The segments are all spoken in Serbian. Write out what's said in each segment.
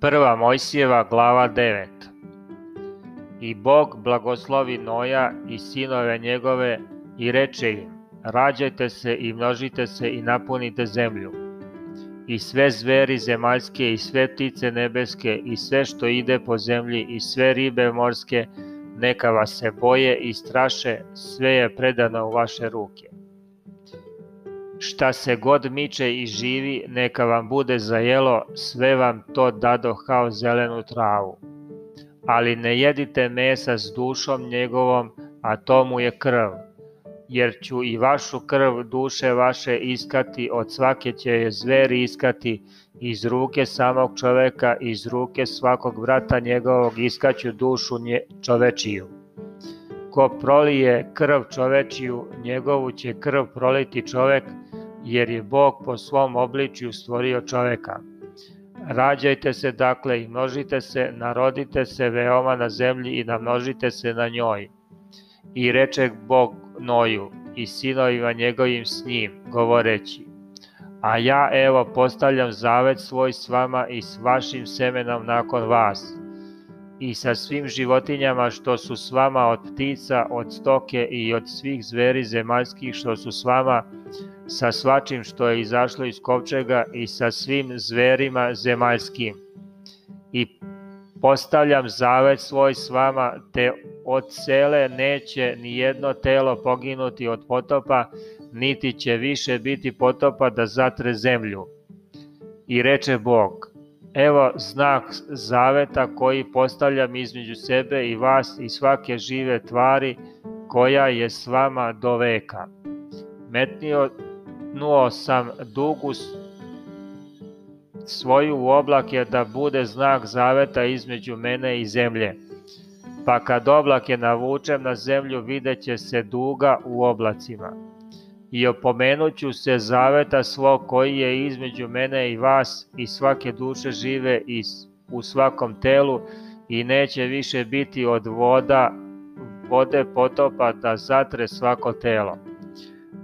Prva Mojsijeva glava 9 I Bog blagoslovi Noja i sinove njegove i reče im, rađajte se i množite se i napunite zemlju. I sve zveri zemaljske i sve ptice nebeske i sve što ide po zemlji i sve ribe morske, neka vas se boje i straše, sve je predano u vaše ruke. Šta se god miče i živi, neka vam bude za jelo, sve vam to dado kao zelenu travu. Ali ne jedite mesa s dušom njegovom, a to mu je krv. Jer ću i vašu krv duše vaše iskati, od svake će je zveri iskati, iz ruke samog čoveka, iz ruke svakog vrata njegovog iskaću dušu nje, čovečiju. Ko prolije krv čovečiju, njegovu će krv proliti čovek, jer je Bog po svom obličju stvorio čoveka. Rađajte se dakle i množite se, narodite se veoma na zemlji i namnožite se na njoj. I reče Bog Noju i sinovima njegovim s njim, govoreći, A ja evo postavljam zavet svoj s vama i s vašim semenom nakon vas, i sa svim životinjama što su s vama od ptica, od stoke i od svih zveri zemaljskih što su s vama, sa svačim što je izašlo iz kovčega i sa svim zverima zemaljskim. I postavljam zavet svoj s vama, te od cele neće ni jedno telo poginuti od potopa, niti će više biti potopa da zatre zemlju. I reče Bog, evo znak zaveta koji postavljam između sebe i vas i svake žive tvari koja je s vama do veka. Metnio nuo sam dugu svoju u oblake da bude znak zaveta između mene i zemlje. Pa kad oblake navučem na zemlju, videće se duga u oblacima. I opomenuću se zaveta svog koji je između mene i vas i svake duše žive i u svakom telu i neće više biti od voda, vode potopa da zatre svako telo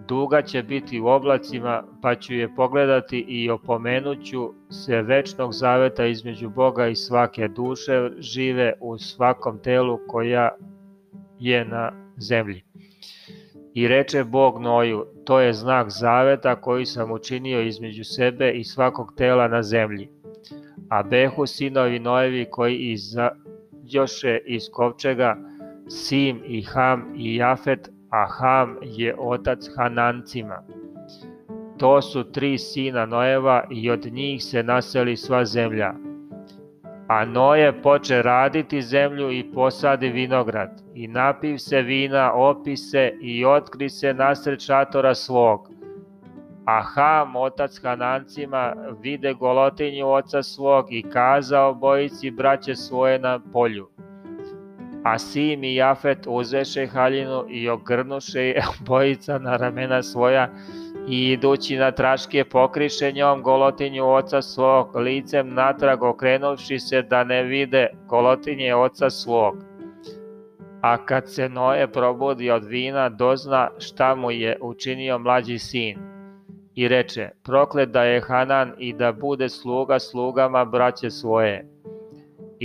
duga će biti u oblacima, pa ću je pogledati i opomenuću se večnog zaveta između Boga i svake duše žive u svakom telu koja je na zemlji. I reče Bog Noju, to je znak zaveta koji sam učinio između sebe i svakog tela na zemlji. A behu sinovi Nojevi koji izađoše iz kovčega, Sim i Ham i Jafet, a Ham je otac Hanancima. To su tri sina Noeva i od njih se naseli sva zemlja. A Noje poče raditi zemlju i posadi vinograd, i napiv se vina, opise i otkri se nasred šatora svog. A Ham, otac Hanancima, vide golotinju oca svog i kazao bojici braće svoje na polju. A Sim i Jafet uzeše haljinu i ogrnuše je bojica na ramena svoja i idući na traške pokriše njom golotinju oca svog, licem natrag okrenuvši se da ne vide golotinje oca svog. A kad se Noje probudi od vina, dozna šta mu je učinio mlađi sin. I reče, proklet da je Hanan i da bude sluga slugama braće svoje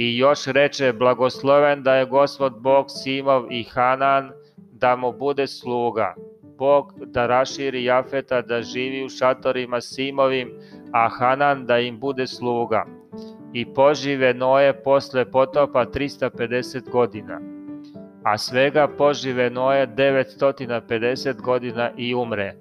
I još reče, blagosloven da je gospod Bog Simov i Hanan, da mu bude sluga. Bog da raširi Jafeta da živi u šatorima Simovim, a Hanan da im bude sluga. I požive Noje posle potopa 350 godina. A svega požive Noje 950 godina i umre.